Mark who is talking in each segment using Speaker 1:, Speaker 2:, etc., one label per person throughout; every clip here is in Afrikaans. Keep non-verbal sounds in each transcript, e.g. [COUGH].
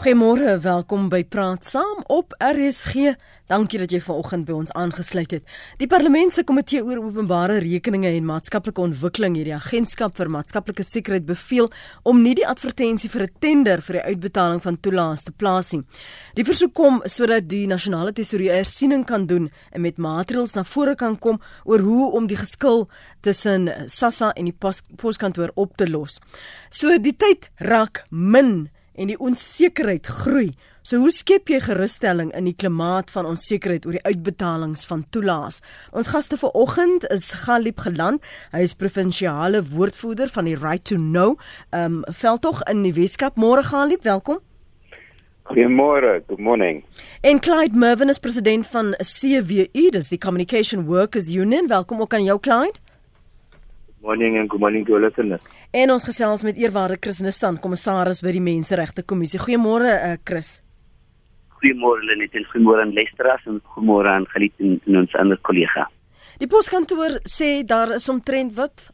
Speaker 1: Goeiemôre, welkom by Praat Saam op RSG. Dankie dat jy vanoggend by ons aangesluit het. Die Parlement se Komitee oor Openbare Rekeninge en Maatskaplike Ontwikkeling het die Agentskap vir Maatskaplike Sekuriteit beveel om nie die advertensie vir 'n tender vir die uitbetaling van toelaas te plaas nie. Die versoek kom sodat die nasionale tesourier hersiening kan doen en met maatreëls na vore kan kom oor hoe om die geskil tussen SASSA en die poskantoor op te los. So die tyd raak min en die onsekerheid groei. So hoe skep jy gerusstelling in die klimaat van onsekerheid oor die uitbetalings van toelaas? Ons gaste vanoggend is Galip Geland. Hy is provinsiale woordvoerder van die Right to Know. Ehm um, veldtog in die Weskaap. Môre Galip, welkom.
Speaker 2: Goeiemôre, good morning.
Speaker 1: En Clyde Mervin is president van CWU, dis die Communication Workers Union. Welkom ook aan jou Clyde.
Speaker 2: Morning and good morning to all listeners.
Speaker 1: En ons gesels met eerwaarde Chris Nissan, kommissaris by die Menseregte Kommissie. Goeiemôre uh, Chris.
Speaker 3: Goeiemôre Lenet en goeiemôre aan Lestras en goeiemôre aan Galit en, en ons ander kollega.
Speaker 1: Die poskantoor sê daar is omtrent wat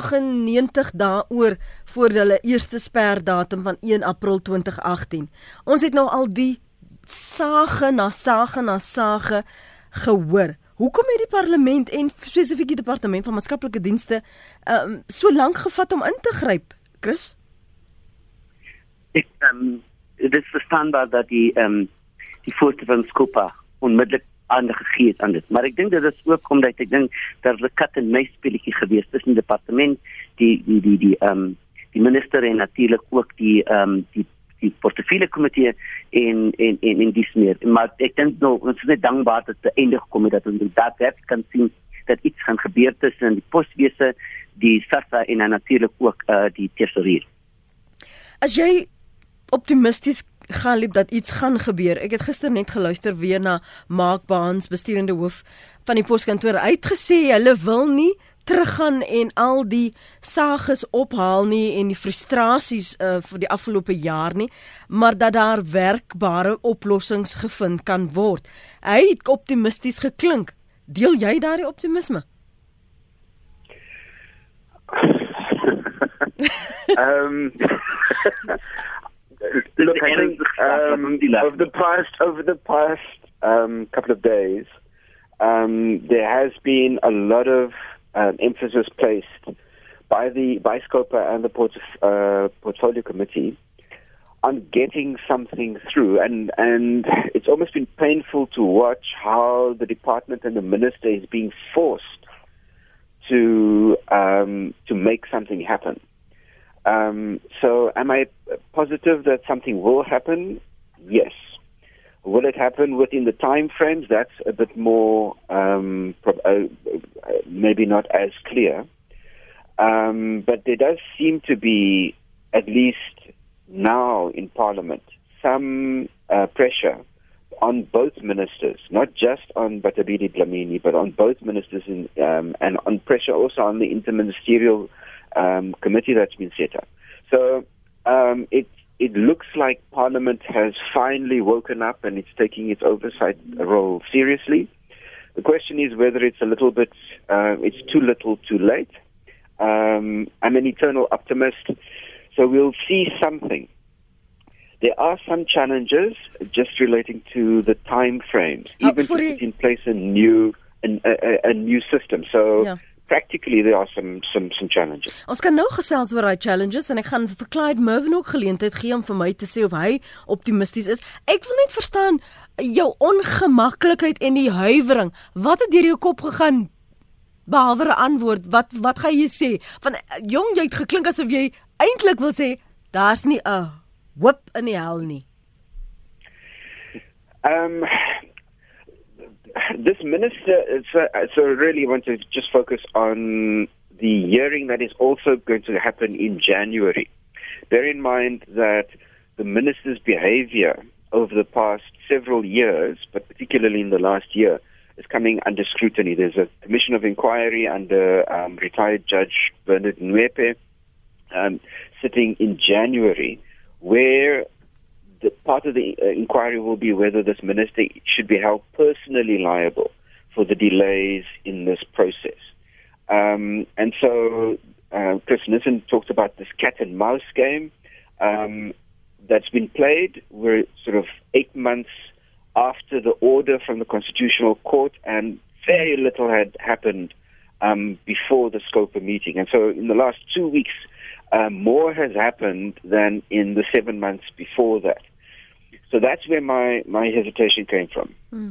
Speaker 1: 98 dae oor voor hulle eerste sperdatum van 1 April 2018. Ons het nou al die sage na sage na sage gehoor. Hoekom het die parlement en spesifiek die departement van maatskaplike dienste um, so lank gevat om in te gryp, Chris?
Speaker 3: Ek ehm um, dit is verstaanbaar dat die ehm um, die voorste van Skopa onmiddellik aangegee het aan dit. Maar ek dink dit is ook omdat ek dink daar 'n kat en muis speletjie gewees tussen die departement, die die die die ehm um, die minister en natuurlik ook die ehm um, die die portefeulje komitee en en en en dis meer. Maar ek dink nou ons is net dankbaar dat dit eindig het dat ons dit werk kan sien dat iets gaan gebeur tussen die poswese, die SASSA en natuurlik ook uh, die tesourier.
Speaker 1: As jy optimisties gaan liep dat iets gaan gebeur. Ek het gister net geluister weer na Mark Baans, besturende hoof van die poskantoor uitgesê hulle wil nie teruggaan en al die sages ophaal nie en die frustrasies uh, vir die afgelope jaar nie, maar dat daar werkbare oplossings gevind kan word. Hy het optimisties geklink. Deel jy daardie optimisme?
Speaker 2: Ehm Look, I think um, over the past over the past um, couple of days, um, there has been a lot of um, emphasis placed by the by Scopa and the port, uh, portfolio committee on getting something through, and and it's almost been painful to watch how the department and the minister is being forced to um, to make something happen. Um, so, am I positive that something will happen? Yes. Will it happen within the time frames? That's a bit more, um, uh, maybe not as clear. Um, but there does seem to be, at least now in Parliament, some uh, pressure on both ministers, not just on Batabidi Dlamini, but on both ministers, in, um, and on pressure also on the interministerial um, committee that's been set up. So um, it it looks like Parliament has finally woken up and it's taking its oversight role seriously. The question is whether it's a little bit, uh, it's too little, too late. Um, I'm an eternal optimist, so we'll see something. There are some challenges just relating to the time frames, uh, even to put in place a new, a, a, a new system. So. Yeah practically there are some some some challenges.
Speaker 1: Ons kan nou gesels oor daai challenges en ek gaan vir Clyde Mervin ook geleentheid gee om vir my te sê of hy optimisties is. Ek wil net verstaan jou ongemaklikheid en die huiwering. Wat het deur jou kop gegaan? Behalwe 'n antwoord, wat wat gaan jy sê? Van jong, jy het geklink asof jy eintlik wil sê daar's nie 'n whip in die hel nie.
Speaker 2: Ehm um, [LAUGHS] this minister, so, so really want to just focus on the hearing that is also going to happen in January. Bear in mind that the minister's behavior over the past several years, but particularly in the last year, is coming under scrutiny. There's a commission of inquiry under um, retired Judge Bernard Nwepe um, sitting in January, where the part of the uh, inquiry will be whether this minister should be held personally liable for the delays in this process. Um, and so uh, Chris Nissen talked about this cat and mouse game. Um, that's been played. We're sort of eight months after the order from the Constitutional Court, and very little had happened um, before the Scopa meeting. And so, in the last two weeks, uh, more has happened than in the seven months before that. So that's where my my hesitation came from. Hmm.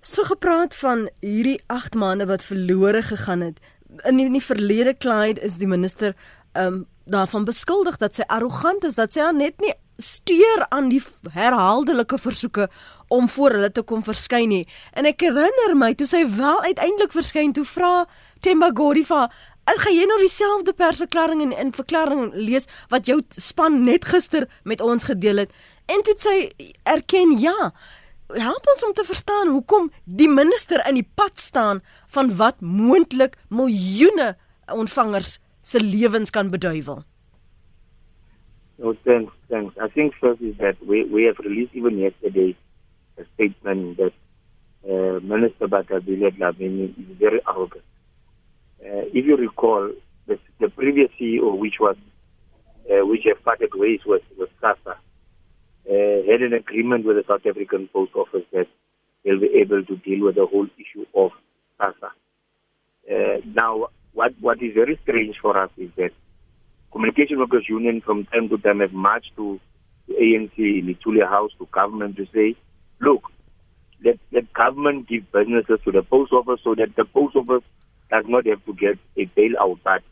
Speaker 1: So gepraat van hierdie 8 maande wat verlore gegaan het. In die, in die verlede Clyde is die minister um daarvan beskuldig dat sy arrogant is, dat sy net nie steur aan die herhaaldelike versoeke om voor hulle te kom verskyn nie. En ek herinner my toe sy wel uiteindelik verskyn toe vra Themba Godiva Ek gaan jy nou dieselfde persverklaring en in verklaring lees wat jou span net gister met ons gedeel het en dit sê erken ja help ons om te verstaan hoekom die minister in die pad staan van wat moontlik miljoene ontvangers se lewens kan beduiwel
Speaker 4: No, thanks, thanks. I think first is that we, we have released even yesterday a statement that uh, Minister Batabile Dlamini is very arrogant. Uh, if you recall, the, the previous CEO, which was uh, which have parted ways with, with SASA, uh, had an agreement with the South African Post Office that they'll be able to deal with the whole issue of SASA. Uh, now, what, what is very strange for us is that Communication Workers Union from time to time have marched to the ANC in the Tulia House to government to say, look, let, let government give businesses to the post office so that the post office does not have to get a bailout, but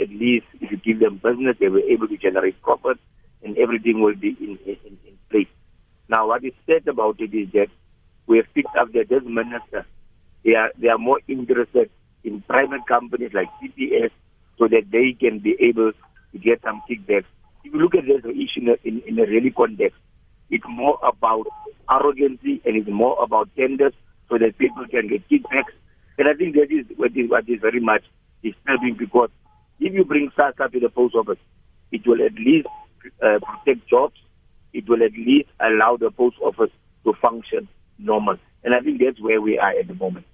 Speaker 4: at least if you give them business, they were able to generate profit and everything will be in, in, in. Now, what is said about it is that we have picked up that this minister, they are, they are more interested in private companies like CPS so that they can be able to get some kickbacks. If you look at this issue in, in a really context, it's more about arrogancy and it's more about tenders so that people can get kickbacks and I think that is what is, what is very much disturbing because if you bring SASA to the post office, it will at least uh, protect jobs. It will at least allow the post office to function normal. And I think that's where we are at the moment.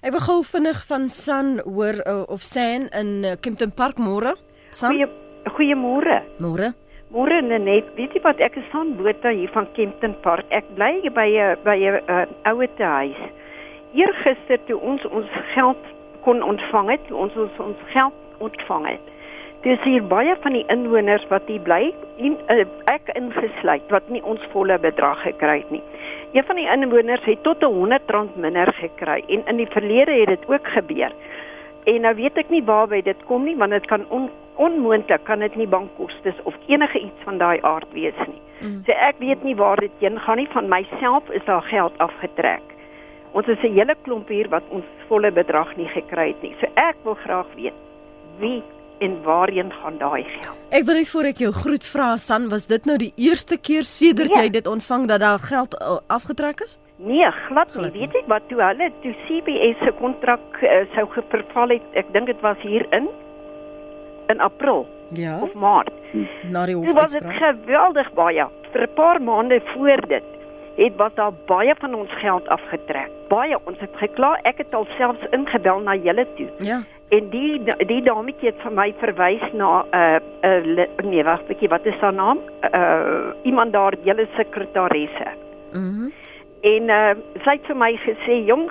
Speaker 1: Ek wil gou vinnig van San hoor uh, of San in uh, Kempton Park môre.
Speaker 5: Goeie goeiemôre.
Speaker 1: Môre.
Speaker 5: Môre net, weet jy wat ek is van Botha hier van Kempton Park. Ek bly by 'n by 'n uh, ouete huis eergister toe ons ons geld kon ontvang het, ons ons ons geld ontvang het. Dis hier baie van die inwoners wat hier bly, en, uh, ek ingesluit wat nie ons volle bedrag gekry het nie. Een van die inwoners het tot 'n R100 minder gekry en in die verlede het dit ook gebeur. En nou weet ek nie waarby dit kom nie, want dit kan on, onmoontlik kan dit nie bankkostes of enige iets van daai aard wees nie. Mm. So ek weet nie waar dit heen gaan nie, van myself is daar geld afgetrek. Ons is 'n hele klomp hier wat ons volle bedrag nie gekry het nie. So ek wil graag weet wie en waarheen gaan daai geld?
Speaker 1: Ek wil net voor ek jou groet vra San, was dit nou die eerste keer sedert nee. jy dit ontvang dat daar geld uh, afgetrek is?
Speaker 5: Nee, glad nie. Weet jy wat toe hulle toe CBS se kontrak uh, sou geverval het? Ek dink dit was hier in in April.
Speaker 1: Ja.
Speaker 5: Of Maart.
Speaker 1: Na die
Speaker 5: hof. Dit was geweldig baie vir 'n paar maande voor dit het wat daar baie van ons geld afgetrek. Baie ons het gekla, ek het alselfs ingebel na julle toe.
Speaker 1: Ja.
Speaker 5: En die die dametjie het vir my verwys na 'n uh, uh, nee, wag, bietjie, wat is haar naam? Uh iemand daar, julle sekretaresse.
Speaker 1: Mhm. Mm
Speaker 5: en uh sy het vir my gesê, "Jong,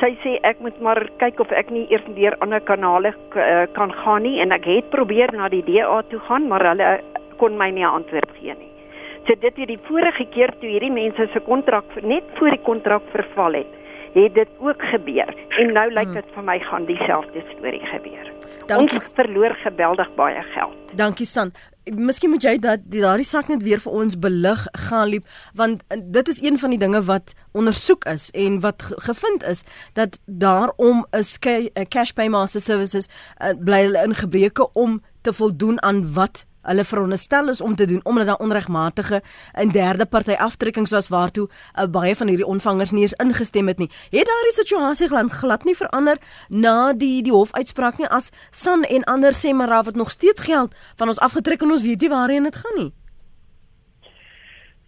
Speaker 5: sy sê ek moet maar kyk of ek nie eers deur ander kanale uh, kan gaan nie en ek het probeer na die DA toe gaan, maar hulle kon my nie antwoord gee nie." So dit het die vorige keer toe hierdie mense se kontrak net voor die kontrak verval het, het dit ook gebeur. En nou lyk hmm. dit vir my gaan dieselfde storie gebeur. Dankie. Ons verloor geweldig baie geld.
Speaker 1: Dankie San. Miskien moet jy dat daardie sak net weer vir ons belig gaan liep want dit is een van die dinge wat ondersoek is en wat gevind is dat daarom is cash pay master services uh, bly hulle in gebreke om te voldoen aan wat hulle veronderstel is om te doen omdat daar onregmatige en derde party aftrekkings was waartoe uh, baie van hierdie ontvangers nie eens ingestem het nie. Het daardie situasie glad, glad nie verander na die die hofuitspraak nie as San en ander sê maar wat nog steeds geld van ons afgetrek en ons weet nie waarheen dit gaan nie.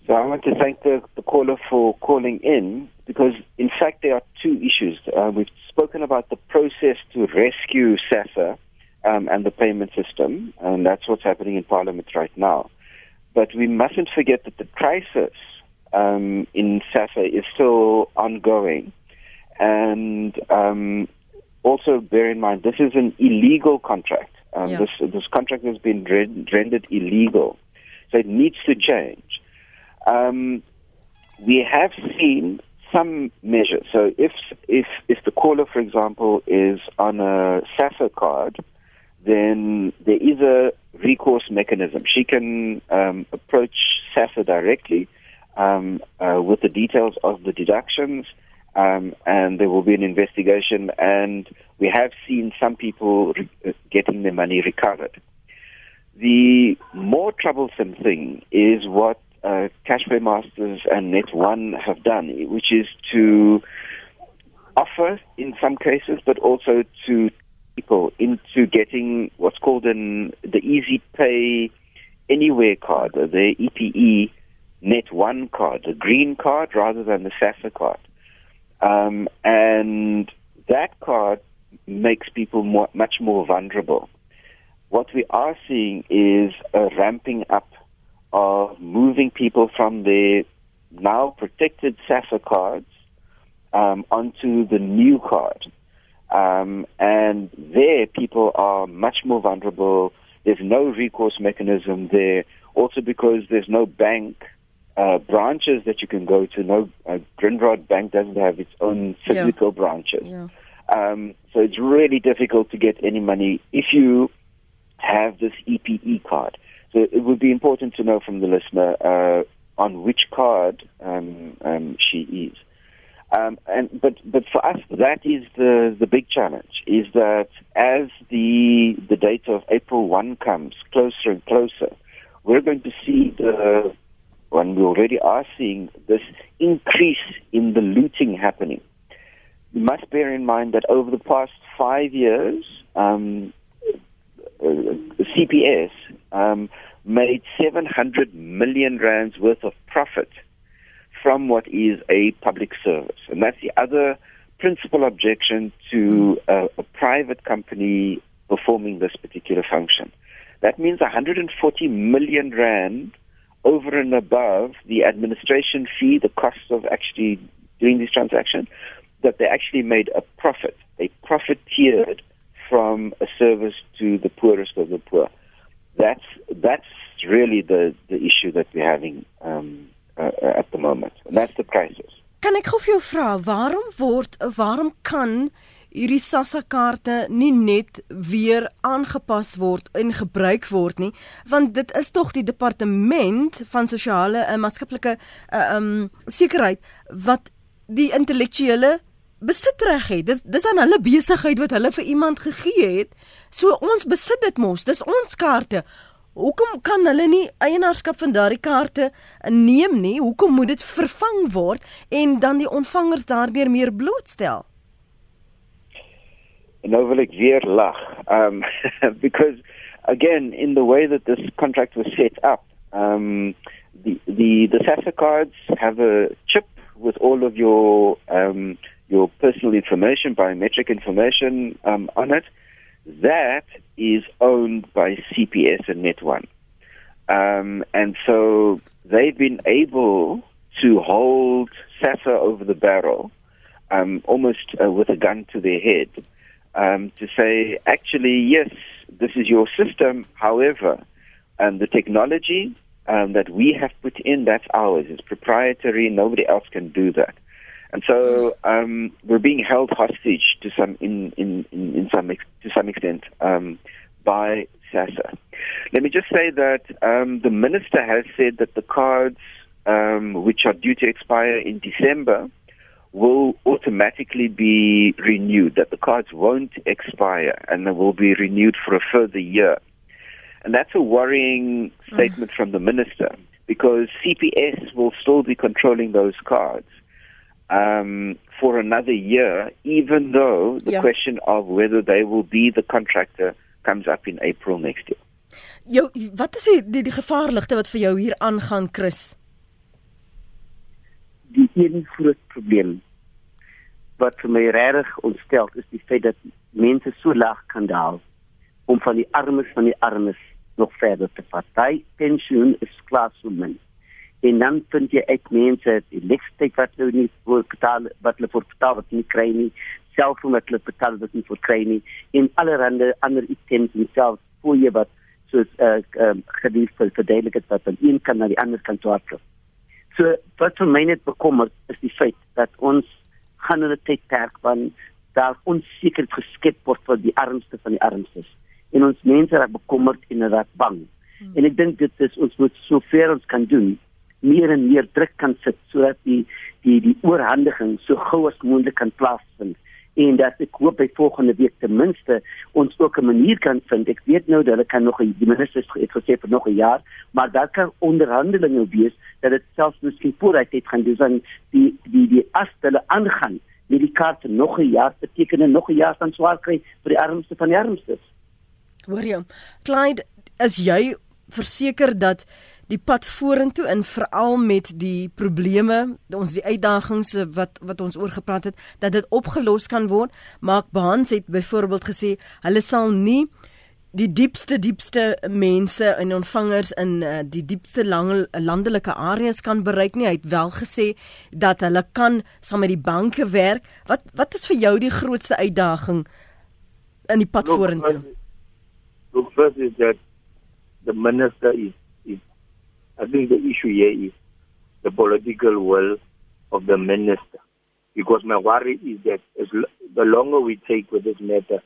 Speaker 2: So I want to thank the, the caller for calling in because in fact there are two issues. Uh, we've spoken about the process to rescue SASA um, and the payment system, and that's what's happening in Parliament right now. but we mustn't forget that the crisis um, in SASA is still ongoing. And um, also bear in mind, this is an illegal contract. Um, yeah. this, this contract has been rendered illegal. So it needs to change. Um, we have seen some measures. So if, if, if the caller, for example, is on a SASA card, then there is a recourse mechanism. She can um, approach SASA directly um, uh, with the details of the deductions, um, and there will be an investigation. And we have seen some people re- uh, getting their money recovered. The more troublesome thing is what uh, Cashpay Masters and Net One have done, which is to offer in some cases, but also to people into getting what's called an the Easy Pay Anywhere card, the EPE Net One card, the green card rather than the SASA card. Um, and that card makes people more, much more vulnerable. What we are seeing is a ramping up of moving people from their now protected SASA cards um, onto the new card. Um, and there, people are much more vulnerable. There's no recourse mechanism there. Also, because there's no bank uh, branches that you can go to. No, uh, Grindrod Bank doesn't have its own physical yeah. branches. Yeah. Um, so it's really difficult to get any money if you have this EPE card. So it would be important to know from the listener uh, on which card um, um, she is. Um, and but but for us, that is the the big challenge. Is that as the the date of April one comes closer and closer, we're going to see the when we already are seeing this increase in the looting happening. You must bear in mind that over the past five years, um, uh, CPS um, made 700 million rands worth of profit from what is a public service. And that's the other principal objection to a, a private company performing this particular function. That means 140 million rand over and above the administration fee, the cost of actually doing this transaction, that they actually made a profit. They profiteered from a service to the poorest of the poor. That's that's really the the issue that we're having um, uh, at the moment. And that's the crisis.
Speaker 1: Kan ek gou vir jou vra waarom word waarom kan hierdie SASSA kaarte nie net weer aangepas word en gebruik word nie? Want dit is tog die departement van sosiale en maatskaplike uh, um sekerheid wat die intellektuele besitreg het. Dit dis aan hulle besigheid wat hulle vir iemand gegee het. So ons besit dit mos. Dis ons kaarte Hoekom kan hulle nie eienaarskap van daardie kaarte neem nie? Hoekom moet dit vervang word en dan die ontvangers daardeur meer blootstel?
Speaker 2: nou wil ek weer lag um [LAUGHS] because again in the way that this contract was set up um the the the SASA cards have a chip with all of your um your personal information biometric information um on it that is owned by CPS and Net1 um and so they've been able to hold SASA over the barrel um almost uh, with a gun to their head um, to say, actually, yes, this is your system. However, um, the technology um, that we have put in, that's ours. It's proprietary. Nobody else can do that. And so um, we're being held hostage to some in, in, in, in some ex- to some extent um, by SASA. Let me just say that um, the minister has said that the cards, um, which are due to expire in December, will automatically be renewed, that the cards won't expire and they will be renewed for a further year. And that's a worrying statement mm. from the minister because CPS will still be controlling those cards um, for another year, even though the yeah. question of whether they will be the contractor comes up in April next year.
Speaker 1: Jou wat is die die, die gevaarligte wat vir jou hier aangaan Chris?
Speaker 3: die een groot probleem wat vir my regtig ontstel is die feit dat mense so laag kan daal om van die armes van die armes nog verder te vat. Daai pensioen is klaar so min. En dan vind jy uit mense die lekstyd wat hulle nie voor betaal wat hulle voor betaal wat nie kry nie, selfoon wat hulle betaal wat nie voor kry nie en allerlei ander items self voor jy wat soos uh, um, gedief vir verduidelik het wat van een kan na die ander kant toe. So wat vir my net bekommer is die feit dat ons gaan 'n tydperk van daar onsekerheid geskep word vir die armste van die armstes en ons mense raak bekommerd en raak bang. Hmm. En ek dink dit is ons moet sover ons kan doen meer en meer druk kan sit sodat die die die oorhandiging so gou as moontlik kan plaasvind en dat ek hoop by volgende week ten minste ons ook 'n manier kan vind. Ek weet nou dat hulle kan nog die ministers het gesê vir nog 'n jaar, maar daar kan onderhandelinge wees dat dit selfs miskien vooruit het gaan doen dan die die die as hulle aangaan met die kaart nog 'n jaar beteken nog 'n jaar van swaar kry vir die armste van die armstes.
Speaker 1: Hoor jy? Clyde, is jy verseker dat die pad vorentoe in veral met die probleme, ons die uitdagings wat wat ons oor gepraat het, dat dit opgelos kan word. Mark Barnes het byvoorbeeld gesê hulle sal nie die diepste diepste mense en ontvangers in uh, die diepste lang, landelike areas kan bereik nie. Hy het wel gesê dat hulle kan saam met die banke werk. Wat wat is vir jou die grootste uitdaging in die pad vorentoe?
Speaker 4: Look, first is that the minister is, is I think the issue here is the political will of the minister. Because my worry is that as the longer we take with this matter,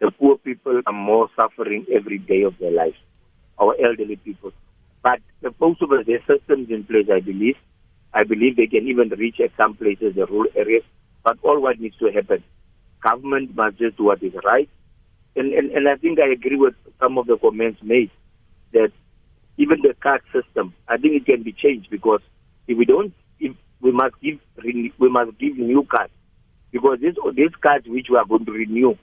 Speaker 4: the poor people are more suffering every day of their lives, our elderly people. But the most of their systems in place, I believe. I believe they can even reach at some places the rural areas. But all what needs to happen, government must just do what is right. And, and, and I think I agree with some of the comments made that even the card system, I think it can be changed because if we don't, if we must give we must give new cards because these these cards which we are going to renew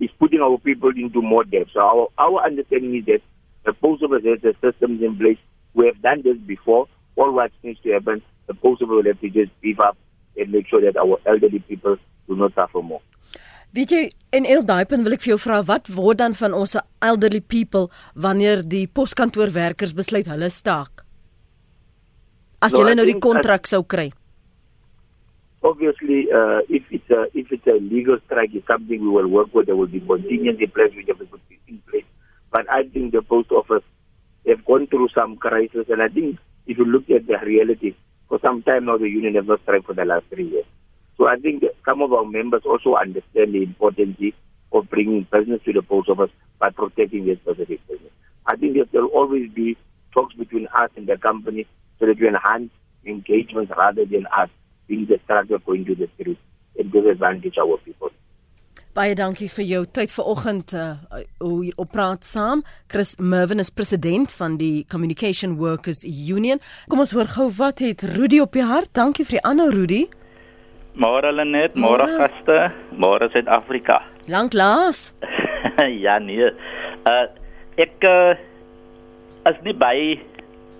Speaker 4: is putting our people into more debt. So our, our understanding is that the post office has the systems in place. We have done this before. All what needs to happen, the post office will have to just beef up and make sure that our elderly people do not suffer more.
Speaker 1: Weet jy en en op daai punt wil ek vir jou vra wat word dan van ons elderly people wanneer die poskantoorwerkers besluit hulle staak? As no, jy nou die kontrak sou kry
Speaker 4: obviously, uh, if it's a if it's a legal strike, it's something we will work with. There will be contingency plans which have to be in place. But I think the post office have gone through some crisis, and I think if you look at the reality, for some time now the union have not strike for the last three years. So I think some of our members also understand the importance of bringing business to the post office by protecting their specific business. I think there will always be talks between us and the company so that we enhance engagement rather than us being the struggle going to the street and give advantage our people.
Speaker 1: Baie dankie vir jou tyd vanoggend uh hoe hier op praat saam. Chris Mervin is president van die Communication Workers Union. Kom ons hoor gou wat het Rudy op die hart. Dankie vir die aanhou Rudy.
Speaker 6: Môre Lenet, môre gaste, môre Suid-Afrika.
Speaker 1: Lank laas. [LAUGHS]
Speaker 6: ja nee. Uh ek uh, as nie by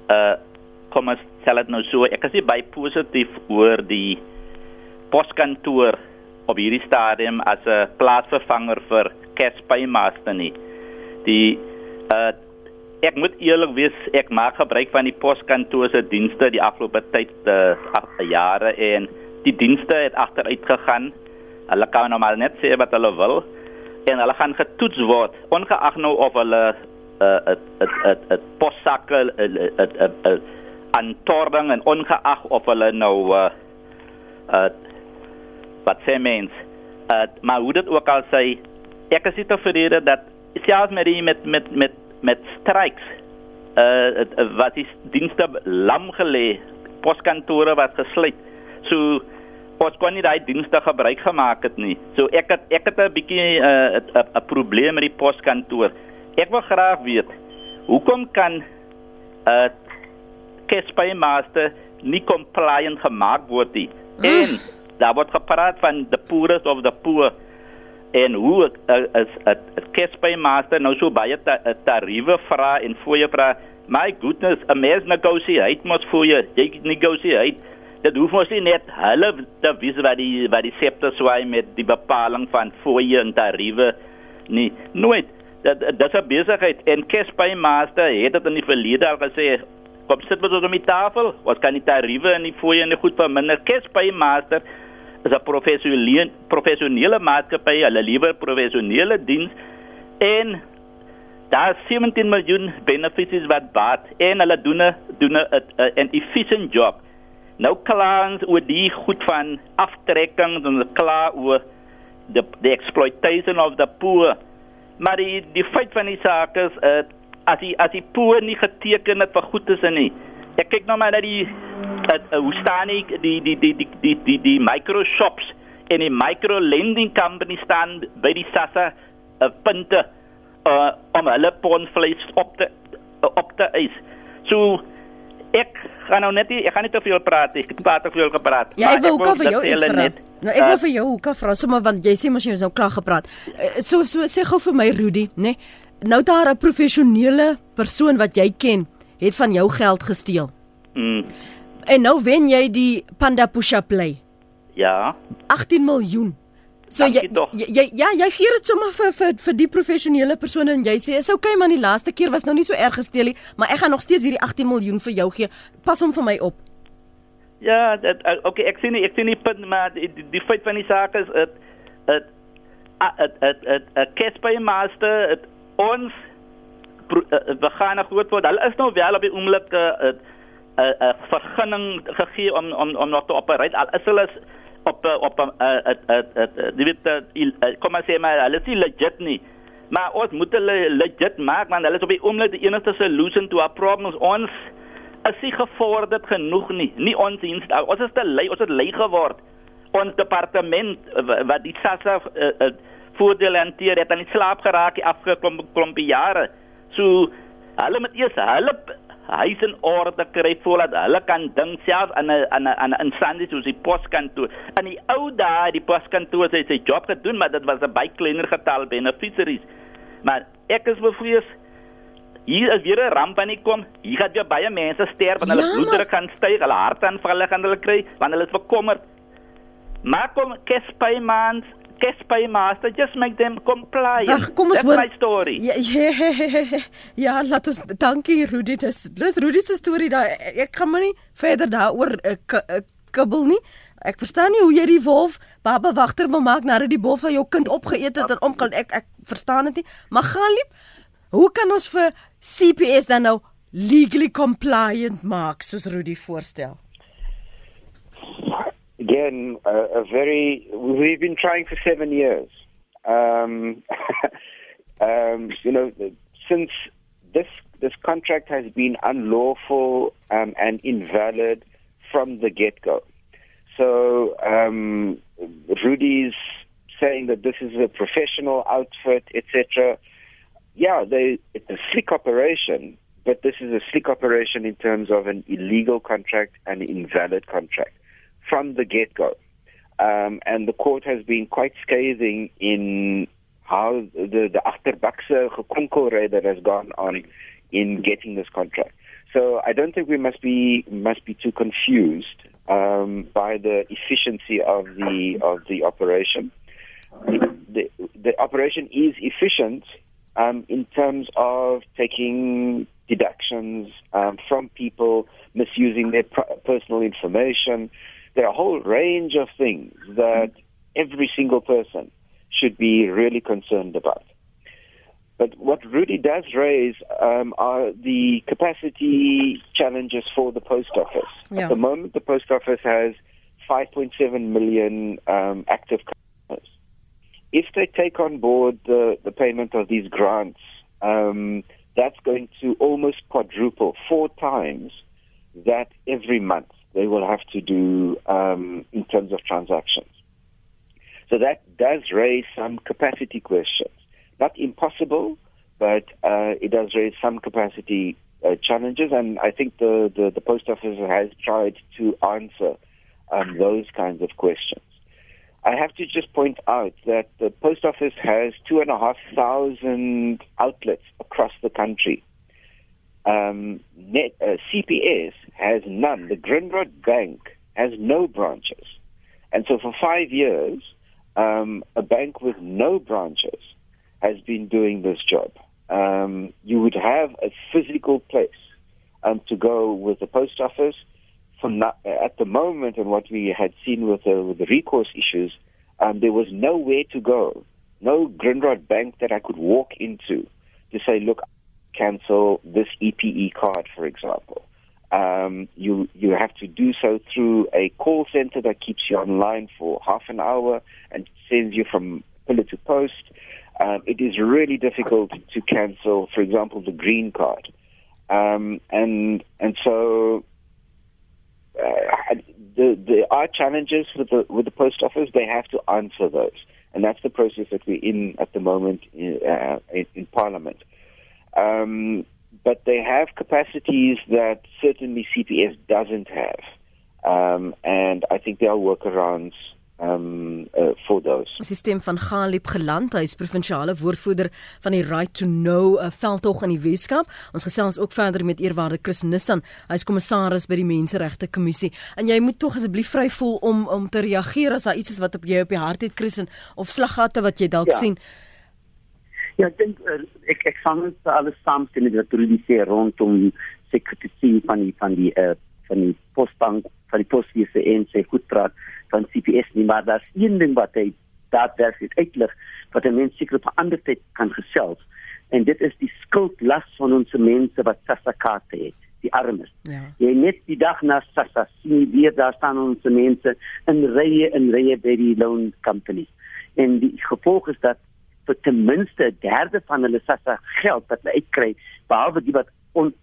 Speaker 6: uh kom ons stel dit nou so, ek is nie baie positief oor die poskantoor op hierdie stadium as 'n plaatsvervanger vir Caspay Master nie. Die uh ek moet eerlik wees, ek maak gebruik van die poskantoor se dienste die afgelope tyd uh jare en die dienste het agteruit gegaan. Hulle kan normaal net sê wat hulle wil en hulle gaan getoets word ongeag nou of hulle uh 'n 'n 'n possakke 'n 'n 'n antording en ongeag of hulle nou uh uh wat sê mens uh maar hoe dit ook al sê ek is tevrede dat selfs met die met met met met strikes uh wat is dienste lam gelê poskantore wat gesluit so ons kon nie daai dienste gebruik gemaak het nie so ek het ek het 'n bietjie 'n uh, 'n probleem met die poskantoor ek wil graag weet hoekom kan uh Caspay Master nie compliant gemaak word nie. Mm. En daar word gepraat van the poorest of the poor en hoe as 'n Caspay Master nou so baie ta, tariewe vra en fooie vra. My goodness, 'n mens negotiate mos fooie. Jy negotiate. Dit hoef mos nie net hulle te wys wat die wat die septe swaai met die bepaling van fooie en tariewe nie. Nooit. Dat dis 'n besigheid. En Kespai Master het dit in die verlede al gesê kom sit met ons op die tafel. Wat kan die tariewe en die fooie en die goed verminder. Kespai Master is 'n professionele professionele maatskappy. Hulle lewer professionele diens. En daar 17 miljoen benefits wat baat. En hulle doen doen 'n 'n efficient job nou klaans oor die goed van aftrekking en klaar oor the the exploitation of the poor. Maar die die feit van die saak is uh, as die as die poor nie geteken het vir goed is en nie. Ek kyk nou maar na die uh, uh, hoe staan ek die die die die die die die micro shops en die micro lending company staan by die sassa uh, punte uh, om hulle pondvleis op te uh, op te eis. So ek gaan nou net ek gaan nie te veel praat ek het baie te veel gepraat
Speaker 1: ja ek wil ook vir jou iets vra Nou ek wil vir jou hoeka vra sommer want jy sê mos jy is nou klaar gepraat. Eh, so so sê gou vir my Rudy, nê? Nee, nou daar 'n professionele persoon wat jy ken, het van jou geld gesteel.
Speaker 6: Mm.
Speaker 1: En nou wen jy die Panda Push-up play.
Speaker 6: Ja.
Speaker 1: 18 miljoen. So jy, jy jy ja, jy gee dit sommer vir vir vir die professionele persoon en jy sê is okay man die laaste keer was nou nie so erg gesteel nie, maar ek gaan nog steeds hierdie 18 miljoen vir jou gee. Pas hom vir my op.
Speaker 6: Ja, dat uh, okay, ek sien nie, ek sien nie punt maar die, die, die feit van die saak is dit dit dit dit dit 'n Casper Master het ons uh, we gaan nog goed word. Hulle is nou wel op die oomblik 'n 'n vergunning gegee om om om nog te opereer. Al is hulle op op 'n 'n die weet kom maar sê maar hulle is legit nie. Maar ons moet hulle legit maak want hulle is op die oomblik die enigste solution to our problems ons is nie gevorderd genoeg nie. Nie ons diens ons is te lui, ons het lui geword. Ons departement wat die SASSA uh, uh, voordeel hanteer het aan die slaap geraak die afgeklomp klompie jare. So hulle moet eers hulle huis in orde kry voordat hulle kan dink self aan 'n aan 'n aan 'n instansie soos die poskantoor. In die ou dae die poskantoor het sy job gedoen, maar dit was 'n baie kleiner getal beneficiaries. Maar ek is bevrees hier is weer 'n ramp aan die kom. Hier gaan weer baie mense sterf en hulle ja, bloeddruk gaan styg, hulle hartaanvalle gaan hulle kry want hulle is bekommerd. Maar kom Kespai mans, Kespai master just make them comply.
Speaker 1: Ach, kom ons
Speaker 6: hoor my story. [LAUGHS]
Speaker 1: Ja, ja, ja, laat ons dankie Rudy. Dis dis Rudy se storie daai ek gaan maar nie verder daaroor uh, kibbel nie. Ek verstaan nie hoe jy die wolf baba wagter wil maak nadat die wolf jou kind opgeëet het en omkom. Ek ek verstaan dit nie. Maar gaan lief. Hoe kan ons vir CPS dan nou legally compliant maak soos Rudy voorstel?
Speaker 2: Again, uh, a very we've been trying for 7 years. Um, [LAUGHS] um, you know, since this this contract has been unlawful um, and invalid from the get-go. So um, Rudy's saying that this is a professional outfit, etc yeah, they, it's a slick operation, but this is a slick operation in terms of an illegal contract and invalid contract from the get go. Um, and the court has been quite scathing in how the, the achterbakse gekonkelry that has gone on in getting this contract. So I don't think we must be must be too confused um, by the efficiency of the of the operation. The, the, the operation is efficient um, in terms of taking deductions um, from people, misusing their personal information. There are a whole range of things that every single person should be really concerned about. But what Rudy does raise um, are the capacity challenges for the post office. Yeah. At the moment, the post office has 5.7 million um, active customers if they take on board the, the payment of these grants, um, that's going to almost quadruple, four times that every month they will have to do um, in terms of transactions. So that does raise some capacity questions. Not impossible, but uh, it does raise some capacity uh, challenges, and I think the, the, the post office has tried to answer um, those kinds of questions. I have to just point out that the post office has two and a half thousand outlets across the country. Um, net, uh, CPS has none. The Grindrod Bank has no branches. And so for five years, um, a bank with no branches has been doing this job. Um, you would have a physical place um, to go with the post office. For not, at the moment, and what we had seen with the, with the recourse issues, um, there was nowhere to go, no Grindrod bank that I could walk into to say, look, cancel this EPE card, for example. Um, you you have to do so through a call center that keeps you online for half an hour and sends you from pillar to post. Um, it is really difficult to cancel, for example, the green card, um, and and so uh, the, there are challenges with the with the post office. They have to answer those, and that's the process that we're in at the moment in, uh, in, in Parliament. Um, but they have capacities that certainly CPS doesn't have. Um, and I think there are workarounds um uh, for those.
Speaker 1: Die sisteem van Galip geland, hy is provinsiale woordvoerder van die Right to Know uh, veldtog in die Weskaap. Ons gesels ook verder met eerwaarde Chris Nissan. Hy is kommissaris by die Menseregte Kommissie. En jy moet tog asseblief vry voel om om te reageer as daar iets is wat op jou op die hart het Chris en of slaggate wat jy dalk ja. sien.
Speaker 3: Ja, ek dink uh, ek ek sal net alles saamstem met wat Rudy sê rondom sekuriteitsien van die van die uh, van die postbank van die posdienste en sê goed praat van CPS nie, maar daar's een ding wat hy daadwerklik uitlig wat 'n mens seker op 'n ander tyd kan gesels en dit is die skuldlas van ons mense wat sassakate het die armes. Ja. Jy net die dag na Sassa sien weer daar staan ons mense in rye en rye by die loan companies. En die gevolg is dat vir ten minste 'n derde van hulle SASSA geld wat hulle uitkry, behalwe die wat on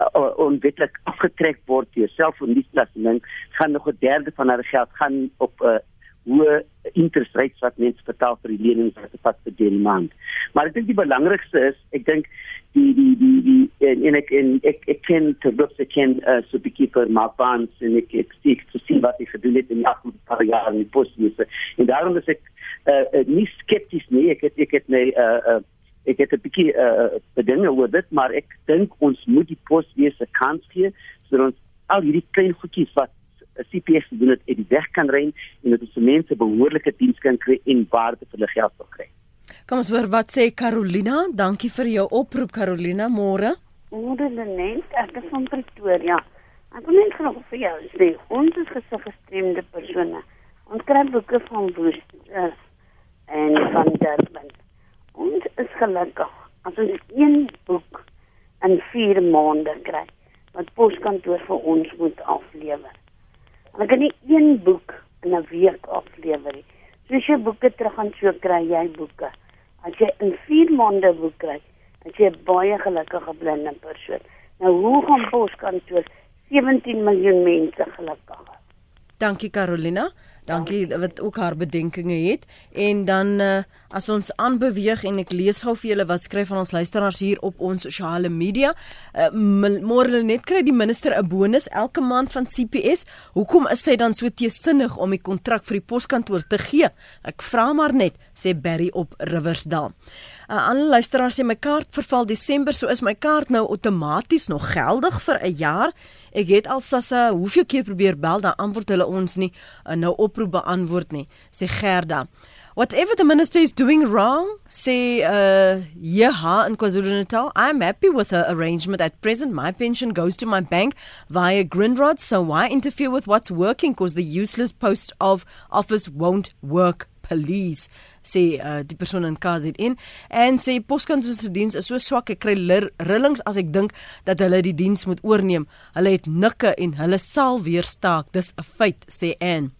Speaker 3: uh, onwettig afgetrek word deur selfoondienslasting, gaan nog 'n derde van hulle geld gaan op 'n uh, hoë interest rates wat mense betaal vir die lenings wat vas vir die maand. Maar ek dink die belangrikste is, ek dink die die die die en, en ek en ek ek ken te look te ken uh, so bietjie vir my bonds en ek ek sien te sien wat ek gedoen het in die afgelope paar jaar in die posdienste. En daarom is ek uh, uh, nie skepties nie. Ek het ek het my uh, uh, ek het 'n bietjie uh, bedinge oor dit, maar ek dink ons moet die poswese kans gee sodat ons al hierdie klein goedjies wat CPS doen dit uit die weg kan ren en dat ons mense behoorlike diens kan kry en waarde vir hulle geld sal kry.
Speaker 1: Kom ons hoor wat sê Carolina. Dankie vir jou oproep Carolina. Môre.
Speaker 7: Môre net, ek is van Pretoria. Ek wil net graag vir jou sê, ons is gesofistreerde persone. Ons kry boeke van Woest. Uh, en van Durban. Ons is gelukkig as ons een boek in 4 maande kry wat poskantoor vir ons moet aflewer. Hulle kan nie een boek in 'n week aflewer nie. Soos jy boeke terug gaan so kry jy boeke. As jy in 4 maande boek kry, dan jy baie gelukkige blinde persoon. Nou hoe gaan poskantoor 17 miljoen mense gelukkig?
Speaker 1: Dankie Carolina. Dankie wat ook haar bedenkinge het en dan uh, as ons aanbeweeg en ek lees gou vir julle wat skryf van ons luisteraars hier op ons sosiale media. Uh, Môre net kry die minister 'n bonus elke maand van CPS. Hoekom is sy dan so teesinnig om die kontrak vir die poskantoor te gee? Ek vra maar net, sê Barry op Riversdal. 'n uh, Ander luisteraar sê my kaart verval Desember, so is my kaart nou outomaties nog geldig vir 'n jaar. Ek het al Sassa hoeveel keer probeer bel, dan antwoord hulle ons nie uh, nou oproep beantwoord nie, sê Gerda. Whatever the minister is doing wrong, say uh yeah in KwaZulu-Natal, I'm happy with her arrangement at present. My pension goes to my bank via Grindrod, so why interfere with what's working because the useless post of office won't work, please sê uh, die persoon in KZN en sê poskantoor se diens is so swak ek kry rillings as ek dink dat hulle die diens moet oorneem. Hulle het nikke en hulle sal weer staak. Dis 'n feit sê Ann.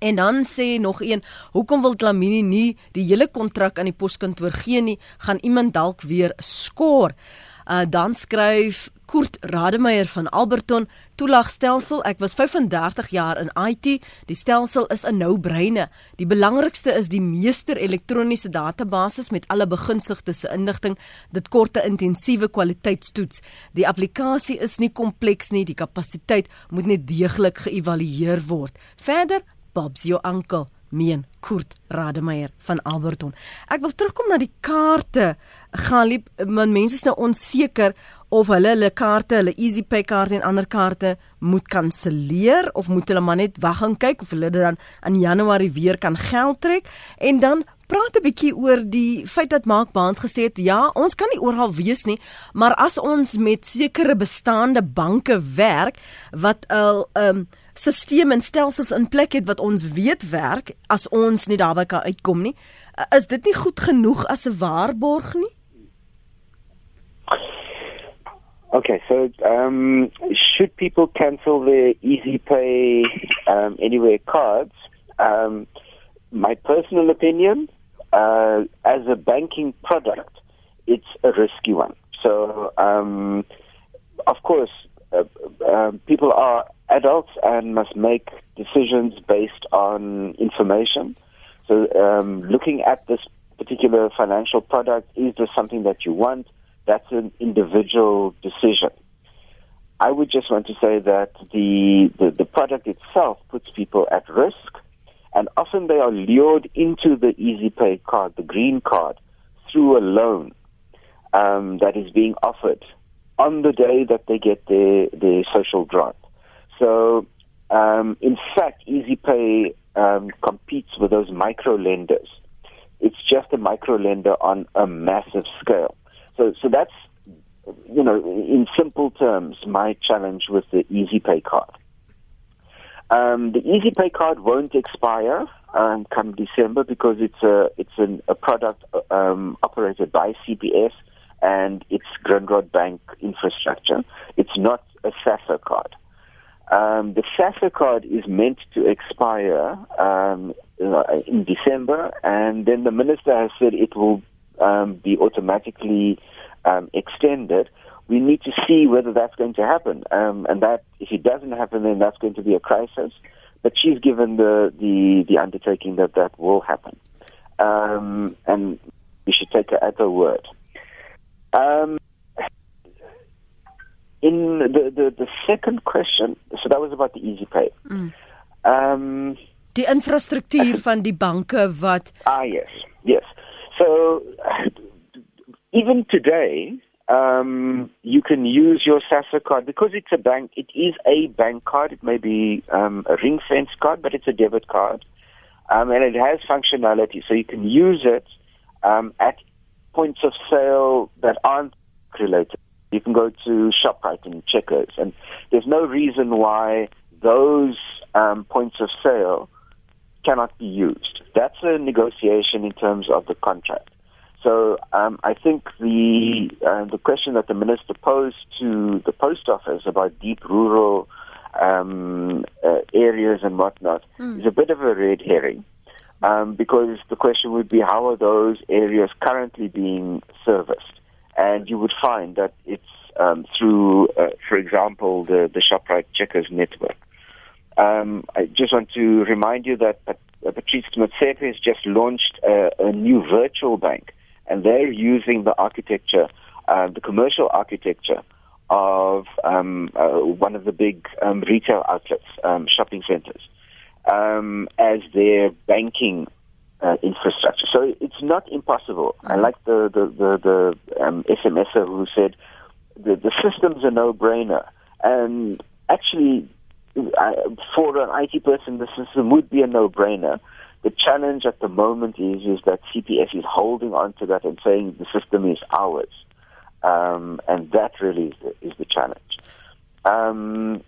Speaker 1: En dan sê nog een, hoekom wil Klamini nie die hele kontrak aan die poskantoor gee nie? Gaan iemand dalk weer skoor? Uh dan skryf Kurt Rademeier van Alberton toelagstelsel. Ek was 35 jaar in IT. Die stelsel is 'n nou-breine. Die belangrikste is die meester elektroniese database met alle begunstigdes se inligting. Dit kort 'n intensiewe kwaliteitstoets. Die applikasie is nie kompleks nie. Die kapasiteit moet net deeglik geëvalueer word. Verder, Bob's your uncle meen Kurt Rademeier van Alberton. Ek wil terugkom na die kaarte. Gaan liep, mense is nou onseker of hulle hulle kaarte, hulle EasyPay kaarte en ander kaarte moet kanselleer of moet hulle maar net wag en kyk of hulle dan in Januarie weer kan geld trek en dan praat 'n bietjie oor die feit dat Mark Baans gesê het ja, ons kan nie oral wees nie, maar as ons met sekere bestaande banke werk wat al ehm um, stelsels en stelsels in plek het wat ons weet werk as ons nie daarby kan uitkom nie, is dit nie goed genoeg as 'n waarborg nie?
Speaker 2: Okay, so um, should people cancel their Easy Pay um, Anywhere cards? Um, my personal opinion, uh, as a banking product, it's a risky one. So, um, of course, uh, uh, people are adults and must make decisions based on information. So, um, looking at this particular financial product, is this something that you want? That's an individual decision. I would just want to say that the, the, the, product itself puts people at risk, and often they are lured into the Easy Pay card, the green card, through a loan um, that is being offered on the day that they get their, their social grant. So, um, in fact, Easy Pay um, competes with those micro lenders. It's just a micro lender on a massive scale. So, so that's, you know, in simple terms, my challenge with the Easy Pay card. Um, the Easy Pay card won't expire um, come December because it's a it's an, a product um, operated by CPS and it's Grindrod Bank infrastructure. It's not a SASA card. Um, the SASA card is meant to expire um, in December, and then the minister has said it will um, be automatically um, extended, we need to see whether that's going to happen. Um, and that, if it doesn't happen, then that's going to be a crisis. But she's given the, the, the undertaking that that will happen. Um, and we should take her at her word. Um, in the, the, the second question, so that was about the easy pay. Mm.
Speaker 1: Um, die infrastruktuur van die banke wat
Speaker 2: Ah yes. Yes. So even today, um, you can use your SASA card because it's a bank. It is a bank card. It may be um, a ring fence card, but it's a debit card, um, and it has functionality. So you can use it um, at points of sale that aren't related. You can go to Shoprite and Checkers, and there's no reason why those um, points of sale cannot be used. That's a negotiation in terms of the contract. So um, I think the uh, the question that the minister posed to the post office about deep rural um, uh, areas and whatnot mm. is a bit of a red herring. Um, because the question would be how are those areas currently being serviced? And you would find that it's um, through, uh, for example, the, the ShopRite Checkers network. Um, I just want to remind you that uh, Patrice Motsepe has just launched a, a, new virtual bank, and they're using the architecture, uh, the commercial architecture of um, uh, one of the big um, retail outlets, um, shopping centers, um, as their banking uh, infrastructure. So it's not impossible. I like the the the, the um, SMSer who said the, the system's a no-brainer, and actually for an IT person, the system would be a no-brainer. The challenge at the moment is is that CPS is holding on to that and saying the system is ours, um, and that really is the, is the challenge. Um,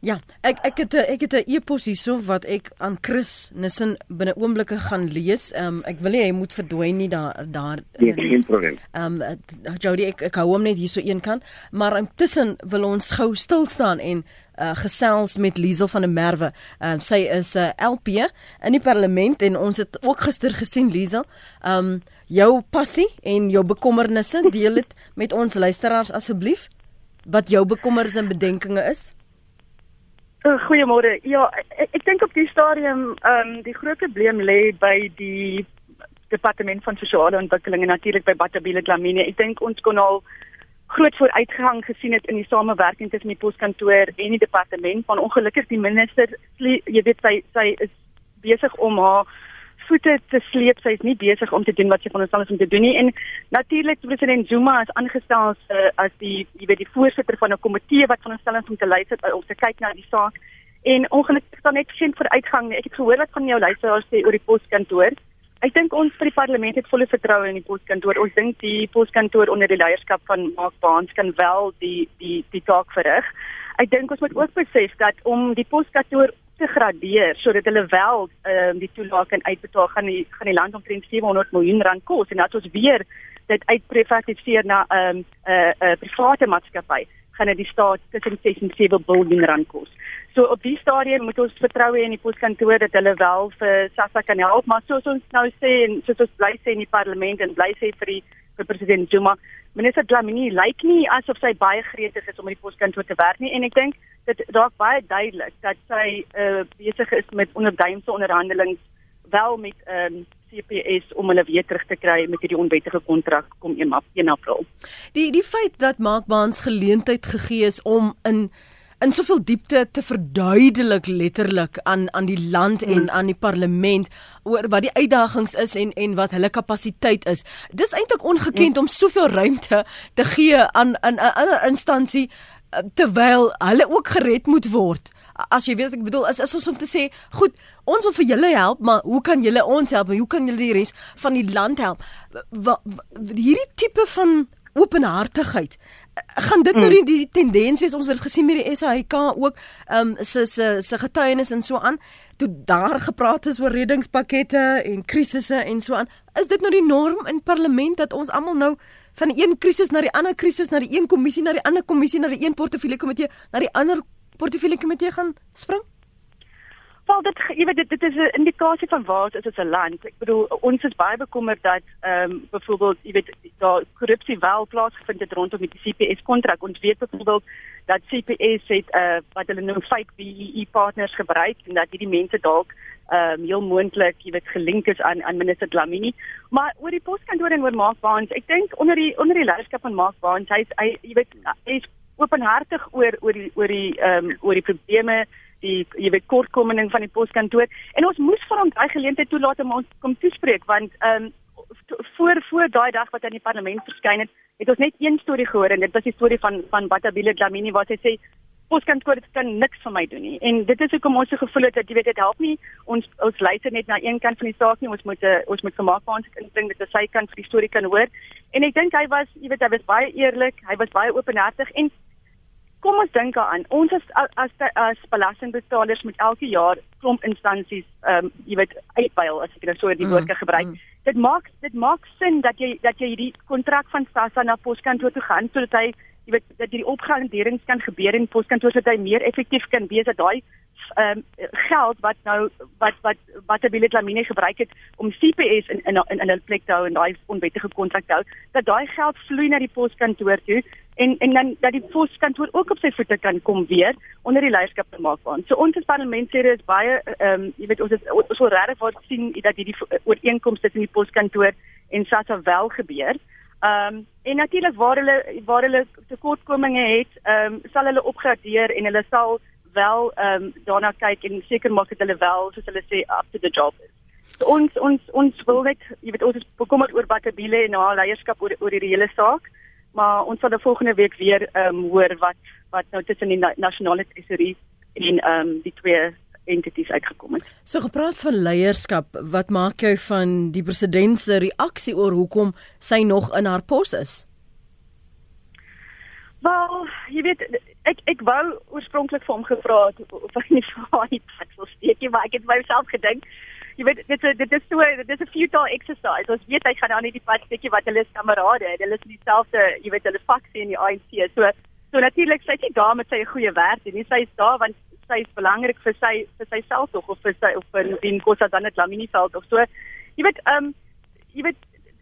Speaker 1: Ja, ek ek het ek het 'n e-pos hierso wat ek aan Chris Nissen binne oomblikke gaan lees. Ehm um, ek wil nie hy moet verdwyn nie daar daar
Speaker 2: nee, geen probleem.
Speaker 1: Ehm um, Jody ek ek hou hom net hierso een kant, maar intussen wil ons gou stil staan en uh, gesels met Liesel van der Merwe. Ehm um, sy is 'n uh, LP in die parlement en ons het ook gister gesien Liesel. Ehm um, jou passie en jou bekommernisse deel dit met ons luisteraars asseblief. Wat jou bekommernisse en bedenkinge is?
Speaker 8: Uh, Goeiemôre. Ja, ek, ek dink op die stadium ehm um, die groot probleem lê by die departement van sosiale ontwikkeling en natuurlik by Batabile Dlamini. Ek dink ons kon al groot vooruitgang gesien het in die samewerking tussen die poskantoor en die departement. Van ongelukkig die minister, jy weet sy sy is besig om haar voete te sleep. Sy is nie besig om te doen wat sy ons anders om te doen nie. En natuurlik president Zuma is aangestel as uh, as die jy weet die voorsitter van 'n komitee wat ons stellings om te lei sit om te kyk na die saak. En ongelukkig dan net geen vooruitgang nie. Ek het gehoor wat van jou luisteraars sê oor die poskantoor. ek dink ons vir die parlement het volle vertroue in die poskantoor. Ons dink die poskantoor onder die leierskap van Mark Baans kan wel die die die taak verrig. Ek dink ons moet ook besef dat om die poskantoor te gradeer sodat hulle wel ehm um, die toelaag kan uitbetaal gaan die gaan die land omtrent 700 miljoen rand kos en dat ons weer dit uitprivatiseer na 'n um, 'n uh, uh, private maatskappy gaan dit die staat tussen 6 en 7 miljard rand kos. So op die stadium moet ons vertrou hê in die poskantoor dat hulle wel vir SASSA kan help, maar soos ons nou sê en soos ons bly sê in die parlement en bly sê vir die vir president Zuma, minister Dlamini lyk nie asof sy baie gretig is om in die poskantoor te werk nie en ek dink dit raak baie duidelik dat sy uh, besig is met onderduimse onderhandelings wel met ehm um, CPS om hulle weer terug te kry met hierdie onwettige kontrak kom 1 April.
Speaker 1: Die die feit dat Mark Baans geleentheid gegee is om in in soveel diepte te verduidelik letterlik aan aan die land en hmm. aan die parlement oor wat die uitdagings is en en wat hulle kapasiteit is. Dis eintlik ongekend hmm. om soveel ruimte te gee aan 'n ander instansie eh, terwyl hulle ook gered moet word. As jy weet ek bedoel is is ons om te sê, goed, ons wil vir julle help, maar hoe kan julle ons help? Hoe kan julle die res van die land help? Wat hierdie tipe van openhartigheid gaan dit nou hmm. die, die tendens wees? Ons het gesien met die SAIK ook ehm um, se se se getuienis en so aan. Toe daar gepraat is oor reddingspakkette en krisisse en so aan. Is dit nou die norm in parlement dat ons almal nou van die een krisis na die ander krisis na die een kommissie na die ander kommissie na die een portefeulje komitee na die ander portefeulje komitee gaan spring
Speaker 8: Wel dit jy weet dit, dit is 'n indikasie van waar is dit 'n land. Ek bedoel ons is baie bekommerd dat ehm um, byvoorbeeld jy weet daar korrupsie wel plaasgevind het rondom die CPS kontrak. Ons weet byvoorbeeld dat CPS het uh wat hulle noem fake BEE partners gebruik en dat hierdie mense dalk ehm um, heel moontlik jy weet gelink is aan aan minister Dlamini. Maar oor die poskantoor en oor Mark Baans, ek dink onder die onder die leierskap van Mark Baans, hy hy jy weet hy is openhartig oor oor die oor die ehm um, oor die probleme die jy weet kortkoming van die poskantoor en ons moes vir hom daai geleentheid toelaat om ons kom toespreek want ehm um, voor voor daai dag wat hy in die parlement verskyn het het ons net een storie gehoor en dit was die storie van van Batabile Dlamini wat hy sê poskantoor kan niks vir my doen nie. En dit is hoekom ons so gevoel het dat jy weet dit help nie. Ons ons luister net na een kant van die saak nie. Ons moet uh, ons moet gemaak maak ons dit is sy kant van die storie kan hoor. En ek dink hy was jy weet hy was baie eerlik hy was baie openhartig en kom ons dink daaraan. Ons as as as belastingbetalers moet elke jaar klomp instansies ehm um, jy weet uitbuil as ek nou so die mm, woorde gebruik. Mm. Dit maak dit maak sin dat jy dat jy hierdie kontrak van SASSA na poskantoor toe gaan sodat hy jy weet dat hierdie opgraderings kan gebeur in poskantoor sodat hy meer effektief kan wees dat daai ehm um, geld wat nou wat wat wat Abile Lamine gebruik het om CPS in in in, in hulle plek te hou en daai onwettige kontrak te hou, dat daai geld vloei na die poskantoor toe en en dan dat die poskantoor ook op sy voete kan kom weer onder die leierskap van Mark Van. So ons as parlementslede is baie ehm um, jy weet ons is ons wil regtig wat sien dat hierdie ooreenkomste tussen die poskantoor en SASSA wel gebeur. Ehm um, en natuurlik waar hulle waar hulle tekortkominge het, ehm um, sal hulle opgradeer en hulle sal wel ehm um, daarna kyk en seker maak dat hulle wel soos hulle sê up to the job is. So ons ons ons wil net, jy weet ons is bekommerd oor Batabile en haar leierskap oor oor hierdie hele saak, maar ons sal volgende week weer ehm um, hoor wat wat nou tussen die nasionale tesorie en ehm um, die twee entities uitgekom het.
Speaker 1: So gepraat van leierskap, wat maak jy van die president se reaksie oor hoekom sy nog in haar pos is?
Speaker 8: Wel, jy weet ek ek wou oorspronklik vir hom gevra het of hy nie vir haar iets sou steek nie, maar ek het myself gedink, jy weet dit is dit is so dit is 'n futile exercise. Ons weet hy gaan dan nie die pad steekie wat hulle is kamerade, hulle is dieselfde, jy weet hulle faksie in die ANC. So so natuurlik sy sê daar met sy goeie werk en sy is daar want sy is belangrik vir sy vir sy self tog of vir sy of vir die Nkosi dan net Lamini veld of so. Jy weet ehm um, jy weet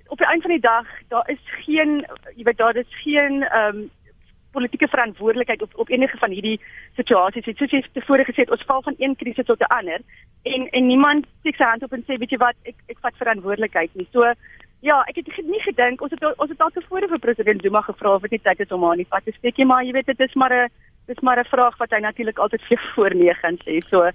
Speaker 8: op die einde van die dag daar is geen jy weet daar is geen ehm um, politieke verantwoordelikheid op op enige van hierdie situasies. Het, soos jy tevore gesê het, ons val van een krisis tot 'n ander en en niemand steek sy hand op en sê weet jy wat, ek ek vat verantwoordelikheid nie. So ja, ek het nie gedink ons het ons het al tevore vir president Zuma gevra of dit nie tyd is om haar nie vat te steek nie, maar jy weet dit is maar 'n dis maar 'n vraag wat hy natuurlik altyd vir [LAUGHS] voor nee gaan sê. So